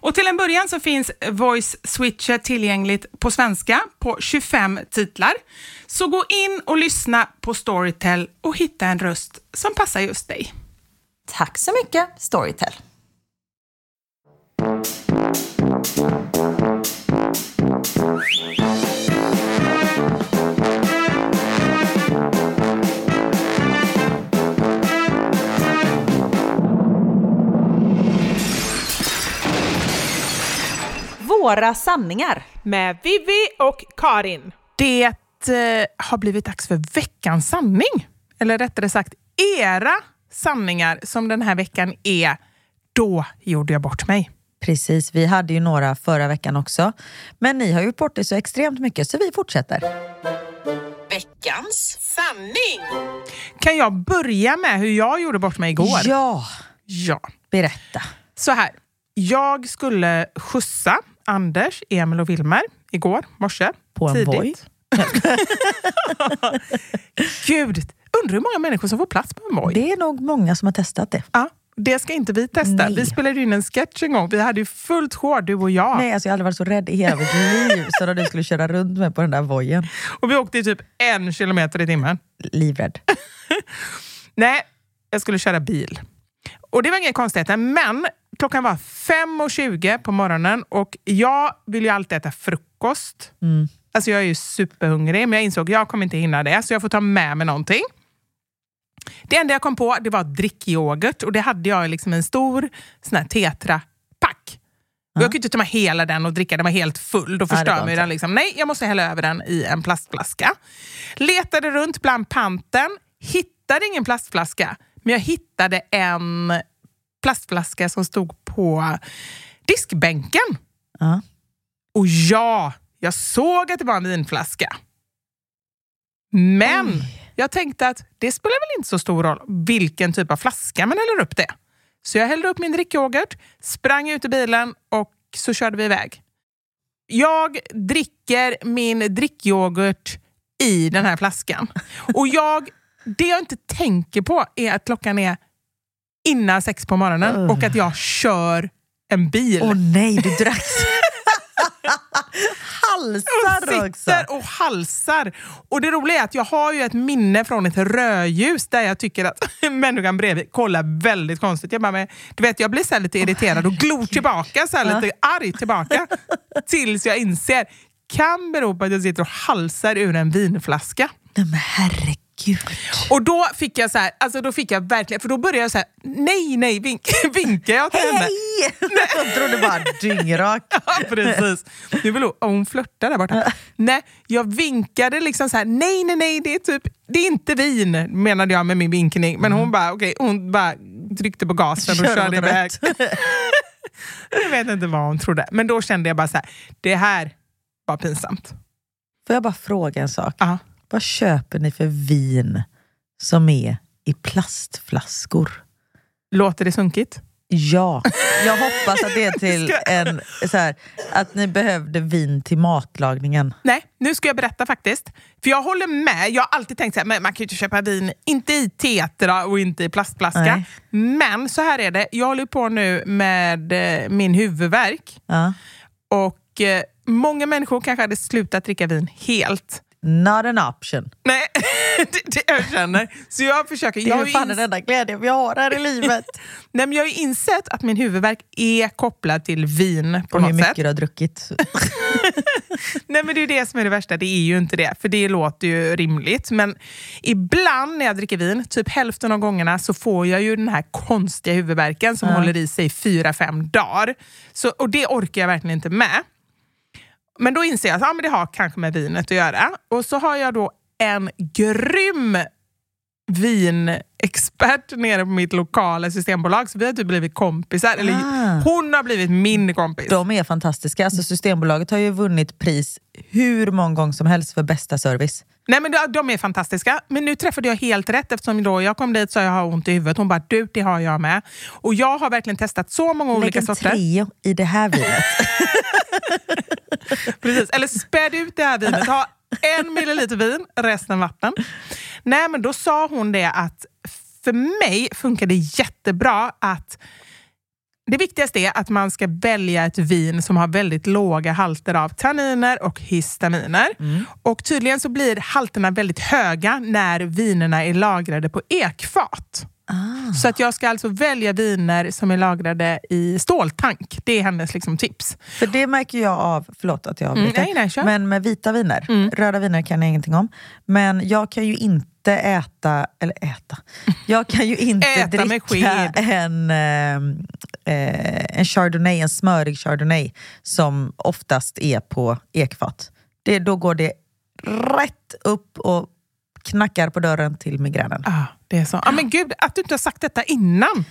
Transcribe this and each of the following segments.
Och till en början så finns Voice Switcher tillgängligt på svenska på 25 titlar. Så gå in och lyssna på Storytel och hitta en röst som passar just dig. Tack så mycket, Storytel. Våra sanningar. Med Vivi och Karin. Det eh, har blivit dags för veckans sanning. Eller rättare sagt, era sanningar som den här veckan är Då gjorde jag bort mig. Precis, vi hade ju några förra veckan också. Men ni har gjort bort det så extremt mycket så vi fortsätter. Veckans sanning. Kan jag börja med hur jag gjorde bort mig igår? Ja, Ja. berätta. Så här, jag skulle skjutsa Anders, Emil och Wilmer igår morse. På en tidigt. Voi? Gud, undrar hur många människor som får plats på en Voi? Det är nog många som har testat det. Ja, det ska inte vi testa. Nej. Vi spelade in en sketch en gång. Vi hade ju fullt sjå, du och jag. Nej, alltså jag har aldrig varit så rädd i hela mitt liv som när du skulle köra runt mig på den där vojen. Och vi åkte i typ en kilometer i timmen. Livrädd. Nej, jag skulle köra bil. Och det var inga konstigheter, men klockan var 5.20 på morgonen och jag vill ju alltid äta frukost. Mm. Alltså jag är ju superhungrig, men jag insåg att jag kommer inte hinna det, så jag får ta med mig någonting. Det enda jag kom på det var drickyoghurt och det hade jag liksom en stor sån här tetra-pack. Och Jag kunde inte ta med hela den och dricka, den var helt full. Då Ja, förstör går man den. Liksom. Nej, jag måste hälla över den i en plastflaska. Letade runt bland panten, hittade ingen plastflaska, men jag hittade en plastflaska som stod på diskbänken. Ja. Och ja, jag såg att det var en vinflaska. Men Jag tänkte att det spelar väl inte så stor roll vilken typ av flaska man häller upp det. Så jag hällde upp min drickyoghurt, sprang ut i bilen och så körde vi iväg. Jag dricker min drickyoghurt i den här flaskan. Och jag, det jag inte tänker på är att klockan är innan sex på morgonen och att jag kör en bil. Åh nej, du drack halsar och också. sitter och halsar. Och det roliga är att jag har ju ett minne från ett rödljus där jag tycker att människan bredvid kollar väldigt konstigt. Jag, bara, men, du vet, jag blir så lite irriterad och glor tillbaka, så lite arg tillbaka. tills jag inser, kan bero på att jag sitter och halsar ur en vinflaska. Nej men herregud. Och då fick jag så här, alltså då fick jag verkligen, för då började jag så här, nej nej, vink, vinkar jag till henne. Hej! Jag trodde bara dyngrak. Ja, precis. Nu vill hon, hon flörtar där borta. Nej, jag vinkade liksom så här, nej, nej, nej, det är typ, det är inte vin, menade jag med min vinkning. Men hon bara, okej, hon bara tryckte på gasen och Kör körde iväg. jag vet inte vad hon trodde. Men då kände jag bara så här, det här var pinsamt. Får jag bara fråga en sak? Ja. Vad köper ni för vin som är i plastflaskor? Låter det sunkigt? Ja, jag hoppas att det är till en... Så här, att ni behövde vin till matlagningen. Nej, nu ska jag berätta faktiskt. För jag håller med. Jag har alltid tänkt så här, man kan ju inte köpa vin, inte i tetra och inte i plastflaska. Nej. Men så här är det, jag håller på nu med eh, min huvudvärk. Ja. Och eh, många människor kanske hade slutat dricka vin helt. Not an option. Nej, det, det jag känner. Så jag försöker... Det Jag är ju fan den enda glädjen vi har här i livet. Nej, men jag har ju insett att min huvudvärk är kopplad till vin på Och hur något mycket sätt. du har druckit. Nej men det är det som är det värsta, det är ju inte det. För det låter ju rimligt. Men ibland när jag dricker vin, typ hälften av gångerna, så får jag ju den här konstiga huvudvärken som håller i sig fyra, fem dagar. Så, och det orkar jag verkligen inte med. Men då inser jag att ja, men det har kanske med vinet att göra. Och så har jag då en grym vinexpert nere på mitt lokala systembolag. Så vi har typ blivit kompisar. Eller Ah. hon har blivit min kompis. De är fantastiska. Alltså Systembolaget har ju vunnit pris hur många gånger som helst för bästa service. Nej men de, är fantastiska. Men nu träffade jag helt rätt eftersom då jag kom dit så jag har ont i huvudet. Hon bara, du det har jag med. Och jag har verkligen testat så många Lägg olika en sorter. trio i det här vinet. Precis. Eller späd ut det här vinet. Ha en milliliter vin, resten vatten. Nej men då sa hon det att för mig funkar det jättebra att det viktigaste är att man ska välja ett vin som har väldigt låga halter av tanniner och histaminer. Och tydligen så blir halterna väldigt höga när vinerna är lagrade på ekfat. Så att jag ska alltså välja viner som är lagrade i ståltank. Det är hennes liksom tips. För det märker jag av, förlåt att jag Mm, avbryter, nej, nej, kör. men med vita viner, röda viner kan jag ingenting om, men jag kan ju inte äta, eller äta, jag kan ju inte Äta dricka en, eh, eh, en chardonnay, en smörig chardonnay som oftast är på ekfat. Det, då går det rätt upp och knackar på dörren till migränen. Ah, det är så. Ah, men gud, att du inte har sagt detta innan.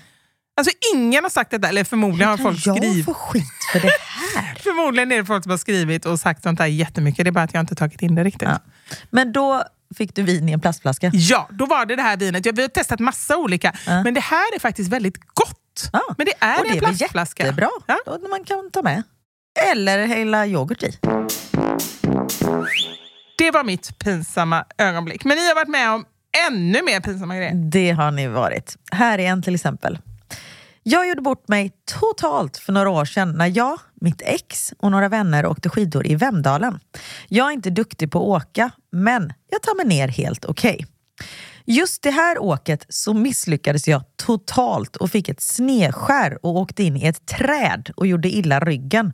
Alltså ingen har sagt detta, eller förmodligen har Kan folk jag skrivit. få skit för det här? Förmodligen är det folk som har skrivit och sagt sånt här jättemycket. Det är bara att jag inte tagit in det riktigt. Ja. Men då fick du vin i en plastflaska? Ja, då var det det här vinet. Ja, vi har testat massa olika, men det här är faktiskt väldigt gott. Ja. Men det är och det en är väl plastflaska. jättebra. Ja. Och man kan ta med. Eller hälla yoghurt i. Det var mitt pinsamma ögonblick. Men ni har varit med om ännu mer pinsamma grejer. Det har ni varit. Här är en till exempel. Jag gjorde bort mig totalt för några år sedan när jag, mitt ex och några vänner åkte skidor i Vemdalen. Jag är inte duktig på att åka, men jag tar mig ner helt okej. Just det här åket så misslyckades jag totalt och fick ett snedskär och åkte in i ett träd och gjorde illa ryggen.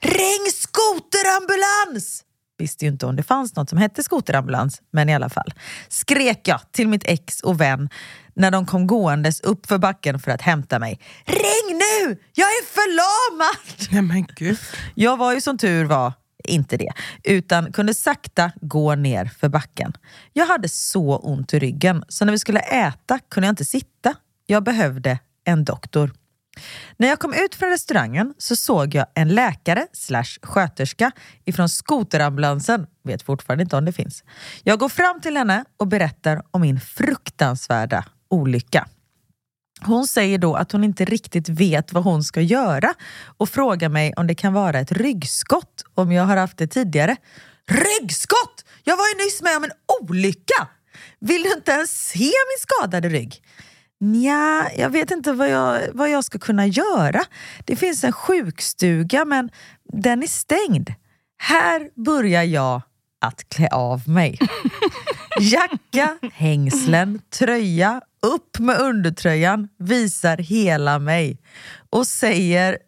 Ring skoterambulans! Visste ju inte om det fanns något som hette skoterambulans, men i alla fall. Skrek jag till mitt ex och vän när de kom gåendes upp för backen för att hämta mig. Ring nu! Jag är förlamad! Nej men gud. Jag var ju som tur var inte det, utan kunde sakta gå ner för backen. Jag hade så ont i ryggen, så när vi skulle äta kunde jag inte sitta. Jag behövde en doktor. När jag kom ut från restaurangen så såg jag en läkare slash sköterska ifrån skoterambulansen, vet fortfarande inte om det finns. Jag går fram till henne och berättar om min fruktansvärda olycka. Hon säger då att hon inte riktigt vet vad hon ska göra och frågar mig om det kan vara ett ryggskott om jag har haft det tidigare. Ryggskott! Jag var ju nyss med om en olycka! Vill du inte ens se min skadade rygg? Nja, jag vet inte vad jag, vad jag ska kunna göra. Det finns en sjukstuga men den är stängd. Här börjar jag att klä av mig. Jacka, hängslen, tröja, upp med undertröjan, visar hela mig och säger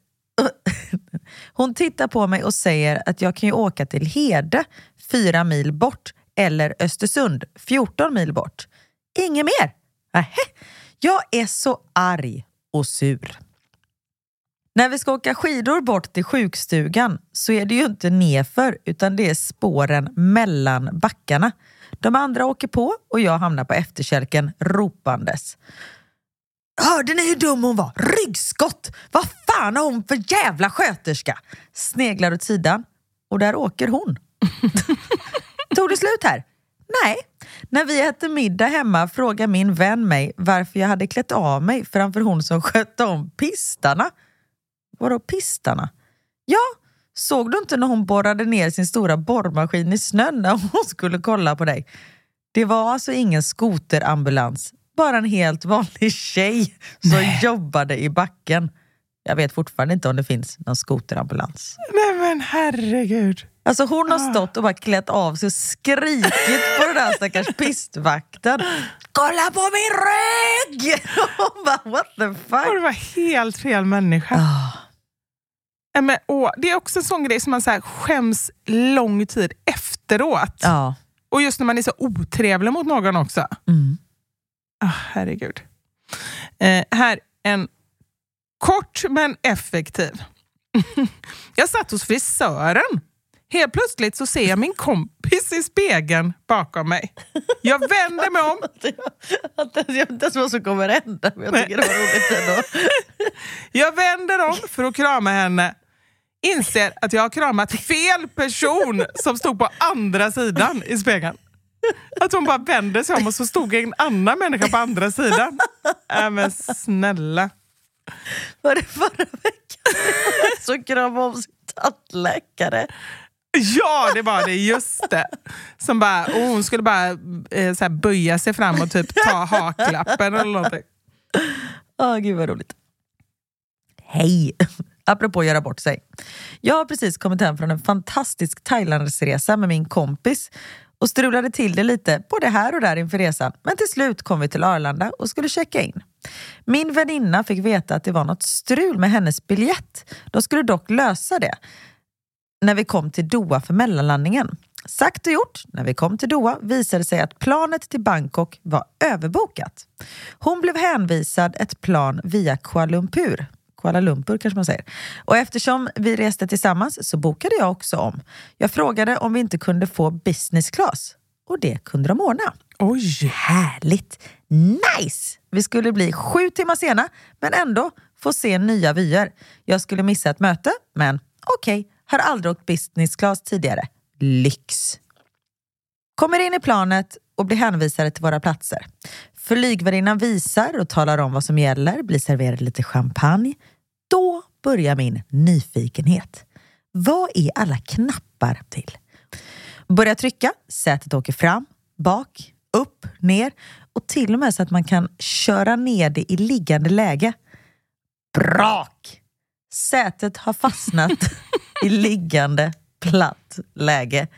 hon tittar på mig och säger att jag kan ju åka till Hede, fyra mil bort, eller Östersund, 14 mil bort. Inget mer. Nähä. Jag är så arg och sur. När vi ska åka skidor bort till sjukstugan så är det ju inte nerför utan det är spåren mellan backarna. De andra åker på och jag hamnar på efterkälken ropandes. Hörde ni hur dum hon var? Ryggskott! Vad fan har hon för jävla sköterska? Sneglar åt sidan och där åker hon. Tog det slut här? Nej. När vi äter middag hemma frågar min vän mig varför jag hade klätt av mig framför hon som skötte om pistarna. Vadå pistarna? Ja, såg du inte när hon borrade ner sin stora borrmaskin i snön när hon skulle kolla på dig? Det var alltså ingen skoterambulans, bara en helt vanlig tjej som jobbade i backen. Jag vet fortfarande inte om det finns någon skoterambulans. Nej men herregud. Alltså hon har stått och bara klätt av sig och skrikit på den där stackars pistvakten. Kolla på min rygg! Hon bara, what the fuck? Det var helt fel människa. Nej, Men, åh, det är också en sån grej som man så här, skäms lång tid efteråt. Ja. Och just när man är så otrevlig mot någon också. Mm. Ah, herregud. Eh, här en kort men effektiv. jag satt hos frisören. Helt plötsligt så ser jag min kompis i spegeln bakom mig. Jag vänder mig om. Jag vet inte ens vad som kommer hända men jag tycker det var roligt ändå. Jag vänder om för att krama henne. Inser att jag har kramat fel person som stod på andra sidan i spegeln. Att hon bara vänder sig om och så stod en annan människa på andra sidan. Äh, men snälla. Var det förra veckan så kramade om sin tandläkare? Ja, det var det. Just det. Som bara, oh, hon skulle bara eh, så här, böja sig fram och typ ta haklappen eller någonting. Åh, gud vad roligt. Hej! Apropå att göra bort sig. Jag har precis kommit hem från en fantastisk Thailandsresa med min kompis och strulade till det lite både här och där inför resan. Men till slut kom vi till Arlanda och skulle checka in. Min väninna fick veta att det var något strul med hennes biljett. De skulle dock lösa det när vi kom till Doha för mellanlandningen. Sagt och gjort, när vi kom till Doha visade det sig att planet till Bangkok var överbokat. Hon blev hänvisad ett plan via Kuala Lumpur. Kuala Lumpur kanske man säger. Och eftersom vi reste tillsammans så bokade jag också om. Jag frågade om vi inte kunde få business class och det kunde de ordna. Oj! Härligt! Nice! Vi skulle bli sju timmar sena men ändå få se nya vyer. Jag skulle missa ett möte, men okej, har aldrig åkt business class tidigare. Lyx! Kommer in i planet och blir hänvisade till våra platser. Flygvärdinnan visar och talar om vad som gäller, blir serverad lite champagne. Då börjar min nyfikenhet. Vad är alla knappar till? Börjar trycka, sätet åker fram, bak, upp, ner och till och med så att man kan köra ner det i liggande läge. Brak! Sätet har fastnat i liggande platt läge.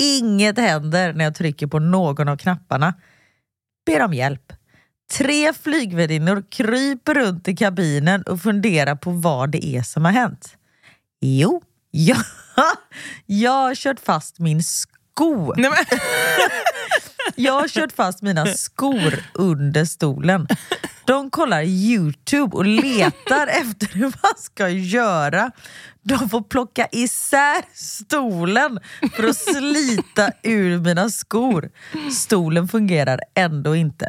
Inget händer när jag trycker på någon av knapparna. Ber om hjälp. Tre flygvärdinnor kryper runt i kabinen och funderar på vad det är som har hänt. Jo, jag, jag har kört fast min sko. Nej, Jag har kört fast mina skor under stolen. De kollar Youtube och letar efter hur man ska göra. De får plocka isär stolen för att slita ur mina skor. Stolen fungerar ändå inte.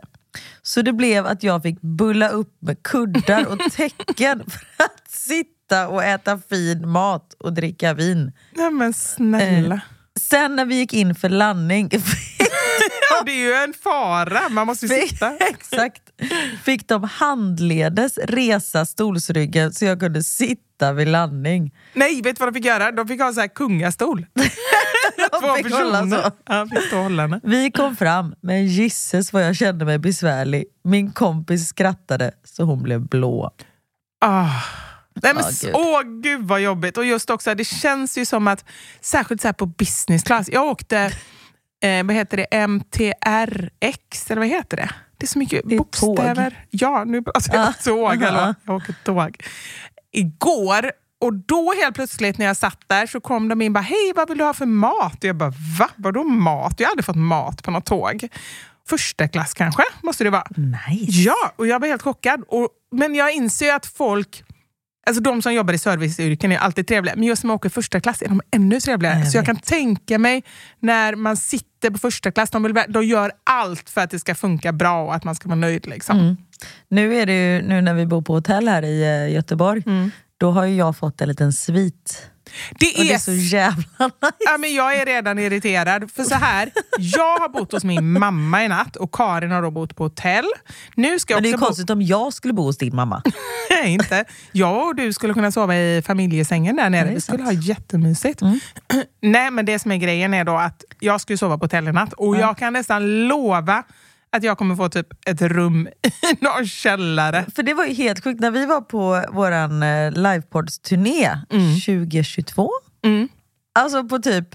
Så det blev att jag fick bulla upp med kuddar och täcken för att sitta och äta fin mat och dricka vin. Nej men snälla. Eh, Sen när vi gick in för landning det är ju en fara, man måste ju sitta. exakt, fick de handledes resa stolsryggen så jag kunde sitta vid landning. Nej, vet du vad de fick göra? De fick ha sån här kungastol. Två fick personer. så. Ja, fick hålla. Vi kom fram, men gisses vad jag kände mig besvärlig. Min kompis skrattade så hon blev blå. Ah. Nej, men, s- gud. åh gud vad jobbigt. Och just också, det känns ju som att, särskilt så här på business class. Jag åkte, eh, vad heter det, MTRX, eller vad heter det? Det är så mycket Det är bokstäver. tåg. Ja, nu alltså, jag Ah, tåg. Eller, jag åker tåg. Igår, och då helt plötsligt när jag satt där så kom de in och bara, hej vad vill du ha för mat? Och jag bara, va? Vadå mat? Jag har aldrig fått mat på något tåg. Första klass kanske, måste det vara. Nice. Ja, och jag var helt chockad. Och, men jag inser ju att folk, alltså de som jobbar i serviceyrken är alltid trevliga, men just när man åker första klass är de ännu trevligare. Ja, jag så jag vet. kan tänka mig när man sitter på första klass, de, vill, de gör allt för att det ska funka bra och att man ska vara nöjd. Liksom. Mm. Nu är det ju, nu när vi bor på hotell här i eh, Göteborg, då har ju jag fått en liten svit. Det Och det är är så jävla nice. Ja, men jag är redan irriterad. För så här, jag har bott hos min mamma i natt och Karin har då bott på hotell. Nu ska Men det är konstigt om jag skulle bo hos din mamma. Nej, inte. Jag och du skulle kunna sova i familjesängen där nere. det är Vi skulle. Mm. ha jättemysigt. Nej, men det som är grejen är då att jag ska ju sova på hotell i natt och jag kan nästan lova att jag kommer få typ ett rum i någon källare. För det var ju helt sjukt, när vi var på våran eh, livepods-turné 2022, Mm. alltså på typ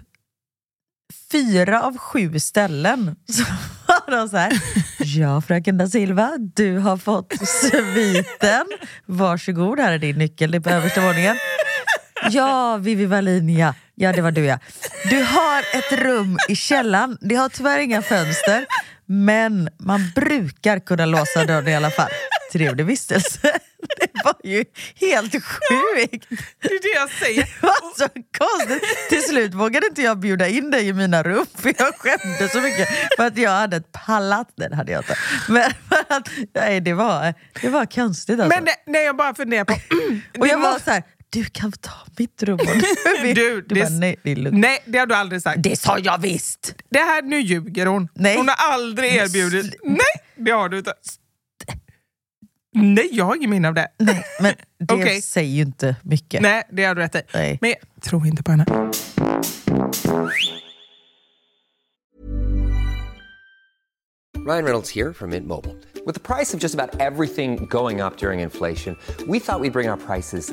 fyra av sju ställen så var de så här. Ja fröken da Silva, du har fått sviten. Varsågod, här är din nyckel, det är på översta våningen. Ja, Vivi Wallin, ja. Ja, det var du ja. Du har ett rum i källaren. Det har tyvärr inga fönster, men man brukar kunna låsa dörren i alla fall. Trevlig vistelse. Det var ju helt sjukt. Det är det jag säger. Det var så konstigt. Till slut vågade inte jag bjuda in dig i mina rum för jag skämde så mycket för att jag hade ett pallat. Nej, det hade jag inte. Men nej, det, var, det var konstigt alltså. Men det, nej, jag bara funderar på... och jag var så här, du kan ta mitt rum. Och du, vill- Du, du det- bara, nej, det är lugnt. Nej, det har du aldrig sagt. Det sa jag visst! Det här, nu ljuger hon. Nej. Hon har aldrig erbjudit... sl- Nej, det har du inte. Nej, jag har ingen minne av det. Nej, men det Okej. säger ju inte mycket. Nej, det har du rätt i. Nej. Men jag tror inte på henne. Ryan Reynolds here from Mint Mobile. With the price of just about everything going up during inflation, we thought we'd bring our prices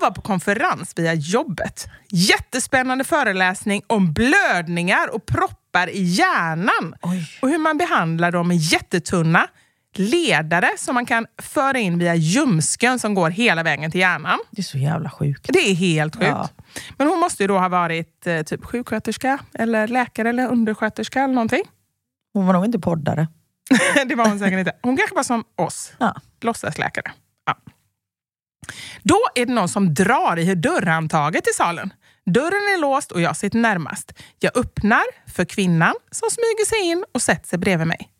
Jag var på konferens via jobbet. Jättespännande föreläsning om blödningar och proppar i hjärnan. Och hur man behandlar dem i jättetunna ledare som man kan föra in via ljumsken som går hela vägen till hjärnan. Det är så jävla sjukt. Det är helt sjukt. Ja. Men hon måste ju då ha varit eh, typ sjuksköterska, eller läkare eller undersköterska eller någonting. Hon var nog inte poddare. det var hon säkert inte. Hon kanske var som oss, Ja. låtsasläkare. Ja. Då är det någon som drar i dörrhandtaget i salen. Dörren är låst och jag sitter närmast. Jag öppnar för kvinnan som smyger sig in och sätter sig bredvid mig.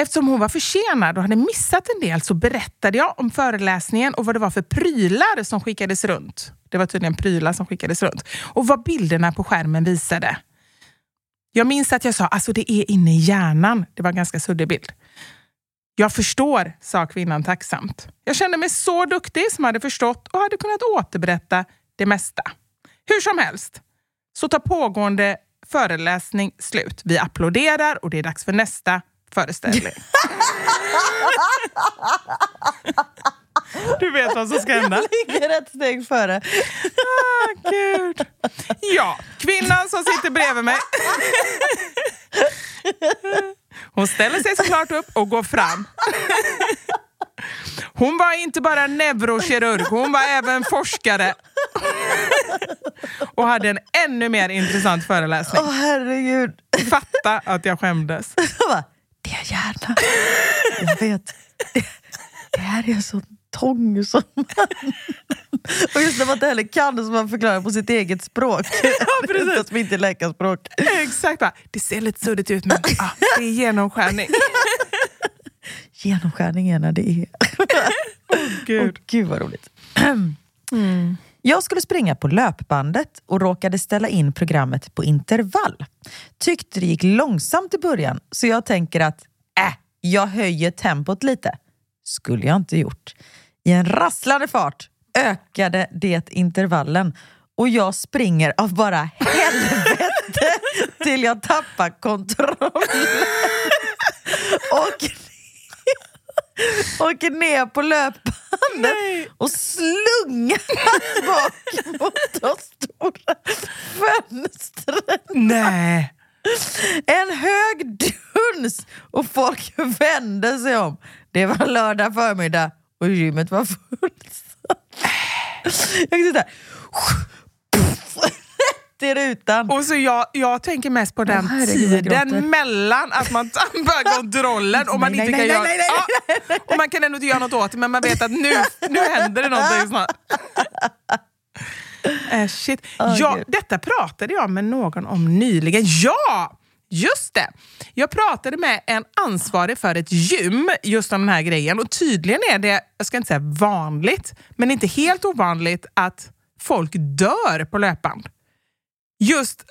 Eftersom hon var försenad och hade missat en del så berättade jag om föreläsningen och vad det var för prylar som skickades runt. Det var tydligen prylar som skickades runt. Och vad bilderna på skärmen visade. Jag minns att jag sa alltså det är inne i hjärnan. Det var en ganska suddig bild. Jag förstår, sa kvinnan tacksamt. Jag kände mig så duktig som hade förstått och hade kunnat återberätta det mesta. Hur som helst, så tar pågående föreläsning slut. Vi applåderar och det är dags för nästa föreställning. Du vet vad som ska hända. Jag ligger ett steg före. Ah, Gud. Ja, kvinnan som sitter bredvid mig. Hon ställer sig såklart upp och går fram. Hon var inte bara neurokirurg, hon var även forskare. Och hade en ännu mer intressant föreläsning. Åh herregud. Fatta att jag skämdes. Jag bara, det är hjärna. Jag vet. Det, det här är så tång som man... Och just när man inte heller kan så man förklarar på sitt eget språk. Ja, precis. Som inte är läkarspråk. Exakt. Det ser lite suddigt ut men ah, det är genomskärning. Genomskärning är när det är. Gud. Åh, Gud vad roligt. Jag skulle springa på löpbandet och råkade ställa in programmet på intervall. Tyckte det gick långsamt i början så jag tänker att äh, jag höjer tempot lite. Skulle jag inte gjort. I en rasslande fart ökade det intervallen och jag springer av bara helvete till jag tappar kontrollen. Och åker ner på löpbandet och slungas bak mot de stora fönstren. Nej. En hög duns och folk vände sig om. Det var lördag förmiddag och gymmet var fullt. Jag kan sitta rätt i rutan. Och så jag, jag tänker mest på den jag gråter. tiden mellan att man tappar kontrollen och man Nej, inte nej, kan nej, göra... Ja, och man kan ändå inte göra något åt det men man vet att nu, nu händer det någonting snart. Eh, shit. Åh, ja, Gud. detta pratade jag med någon om nyligen. Ja! Just det! Jag pratade med en ansvarig för ett gym just om den här grejen och tydligen är det, jag ska inte säga vanligt, men inte helt ovanligt att folk dör på löpband. Just,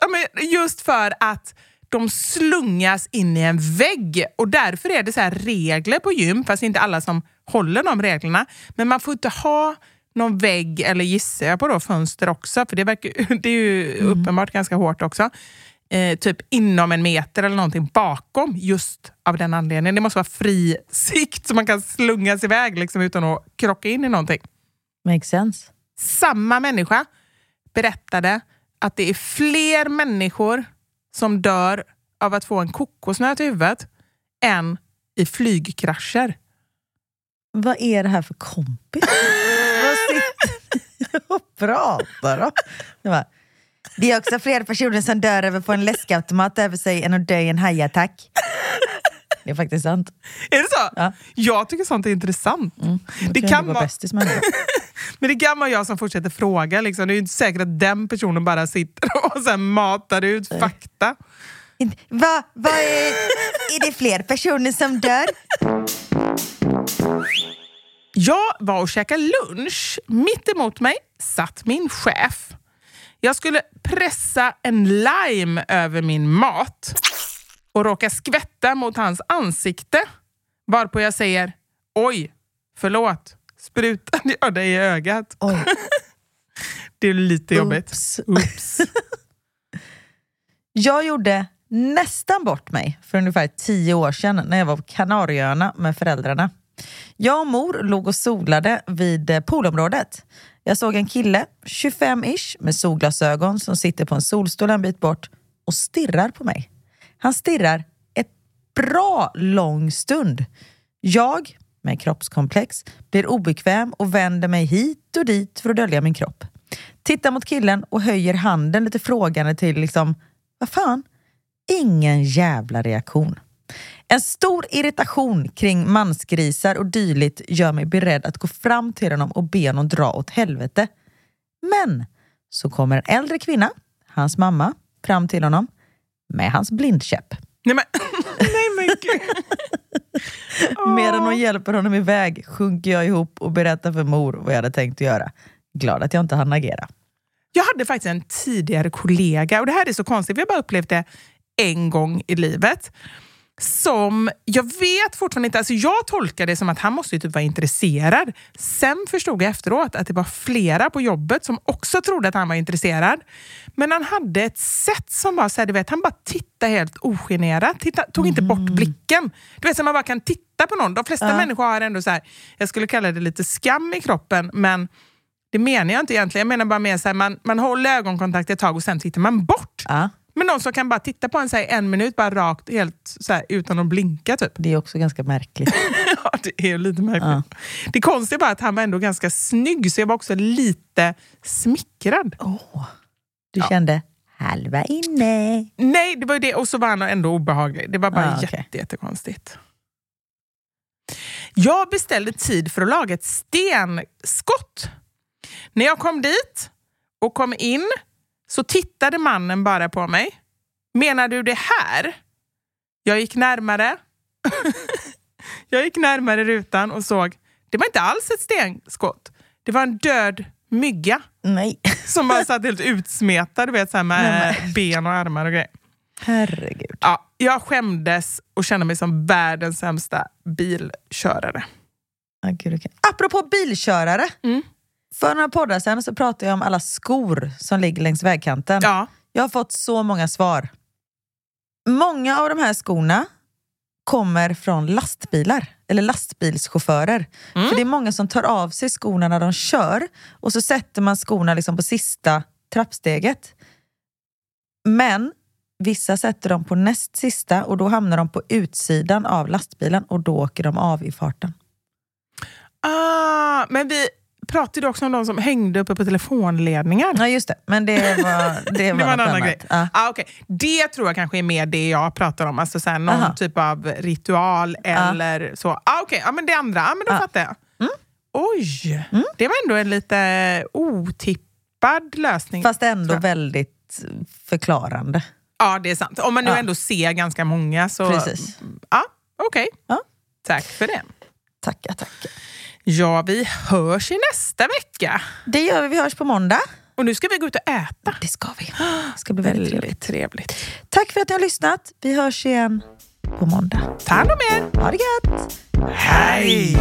just för att de slungas in i en vägg och därför är det så här regler på gym, fast inte alla som håller de reglerna. Men man får inte ha någon vägg, eller gissar jag på då, fönster också, för det, verkar, det är ju uppenbart ganska hårt också. Eh, typ inom en meter eller någonting bakom just av den anledningen. Det måste vara fri sikt så man kan slungas iväg liksom, utan att krocka in i någonting. Makes sense. Samma människa berättade att det är fler människor som dör av att få en kokosnöt i huvudet än i flygkrascher. Vad är det här för kompis? Vad sitter ni och pratar om? Det, är också fler personer som dör över att få en läskautomat över sig än att dö i en hajattack. Det är faktiskt sant. Är det så? Ja. Jag tycker sånt är intressant. Jag Det kan vara, bästis henne. men det kan vara jag som fortsätter fråga. Liksom. Det är ju inte säkert att den personen bara sitter och sen matar ut fakta. Inte- Vad vad är, är det fler personer som dör? Jag var och käkade lunch. Mitt emot mig satt min chef. Jag skulle pressa en lime över min mat och råka skvätta mot hans ansikte. Varpå jag säger oj, förlåt, sprutade jag dig i ögat? Oj. Det är lite jobbigt. Oops. Oops. Jag gjorde nästan bort mig för ungefär tio år sedan när jag var på Kanarieöarna med föräldrarna. Jag och mor låg och solade vid eh, poolområdet. Jag såg en kille, 25-ish, med solglasögon som sitter på en solstol en bit bort och stirrar på mig. Han stirrar ett bra lång stund. Jag, med kroppskomplex, blir obekväm och vänder mig hit och dit för att dölja min kropp. Tittar mot killen och höjer handen lite frågande till liksom, vad fan? Ingen jävla reaktion. En stor irritation kring mansgrisar och dylikt gör mig beredd att gå fram till honom och be honom dra åt helvete. Men så kommer en äldre kvinna, hans mamma, fram till honom med hans blindkäpp. Nej men, nej men gud. Medan hon hjälper honom iväg sjunker jag ihop och berättar för mor vad jag hade tänkt att göra. Glad att jag inte hann agera. Jag hade faktiskt en tidigare kollega, och det här är så konstigt, vi har bara upplevt det en gång i livet, som, jag vet fortfarande inte, alltså jag tolkar det som att han måste typ vara intresserad. Sen förstod jag efteråt att det var flera på jobbet som också trodde att han var intresserad. Men han hade ett sätt som var så här, du vet, han bara tittade helt ogenerat, titta, tog inte bort blicken. Du vet, så man bara kan titta på någon. De flesta människor har ändå så här, jag skulle kalla det lite skam i kroppen, men det menar jag inte egentligen. Jag menar bara mer så här, man, man håller ögonkontakt ett tag och sen tittar man bort. Ja, Men någon som kan bara titta på en så här, en minut, bara rakt, helt så här, utan att blinka. Typ. det är också ganska märkligt. Ja, det är lite märkligt. Det konstiga var att han var ändå ganska snygg, så jag var också lite smickrad. Du kände halva inne. Nej, det var ju det. Och så var han ändå obehaglig. Det var bara Ah, okej. jätte, jättekonstigt. Jag beställde tid för att laga ett stenskott. När jag kom dit och kom in så tittade mannen bara på mig. Menar du det här? Jag gick närmare. jag gick närmare rutan och såg, det var inte alls ett stenskott. Det var en död mygga Nej, som bara satt helt utsmetad du vet, så här med ben och armar och grejer. herregud. Ja, jag skämdes och kände mig som världens sämsta bilkörare. Ah, gud, okej. Apropå bilkörare. Mm. För några poddar sen så pratade jag om alla skor som ligger längs vägkanten. Ja. Jag har fått så många svar. Många av de här skorna kommer från lastbilar, eller lastbilschaufförer. För det är många som tar av sig skorna när de kör och så sätter man skorna liksom på sista trappsteget. Men vissa sätter dem på näst sista och då hamnar de på utsidan av lastbilen och då åker de av i farten. Ah, men vi pratade också om de som hängde uppe på telefonledningar. Ja just det, men det var, det var, Det var en annan annat. grej. Ja. Ah, okay. Det tror jag kanske är mer det jag pratar om. Alltså så här, någon Aha. typ av ritual eller så. Ah, okay. ah, men det andra, ah, men då Ja. fattar jag. Mm. Oj, det var ändå en lite otippad lösning. Fast ändå väldigt förklarande. Ja, det är sant. Om man nu Ja. ändå ser ganska många så... Precis. Ja, okej. Ja. Tack för det. Tackar, tackar. Ja, vi hörs i nästa vecka. Det gör vi, vi hörs på måndag. Och nu ska vi gå ut och äta. Det ska vi. Det ska bli väldigt trevligt. trevligt. Tack för att ni har lyssnat. Vi hörs igen på måndag. Ta hand om er. Ha det gött! Hej!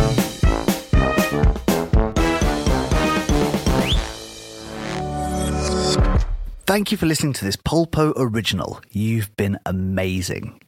Thank you for listening to this Polpo original. You've been amazing.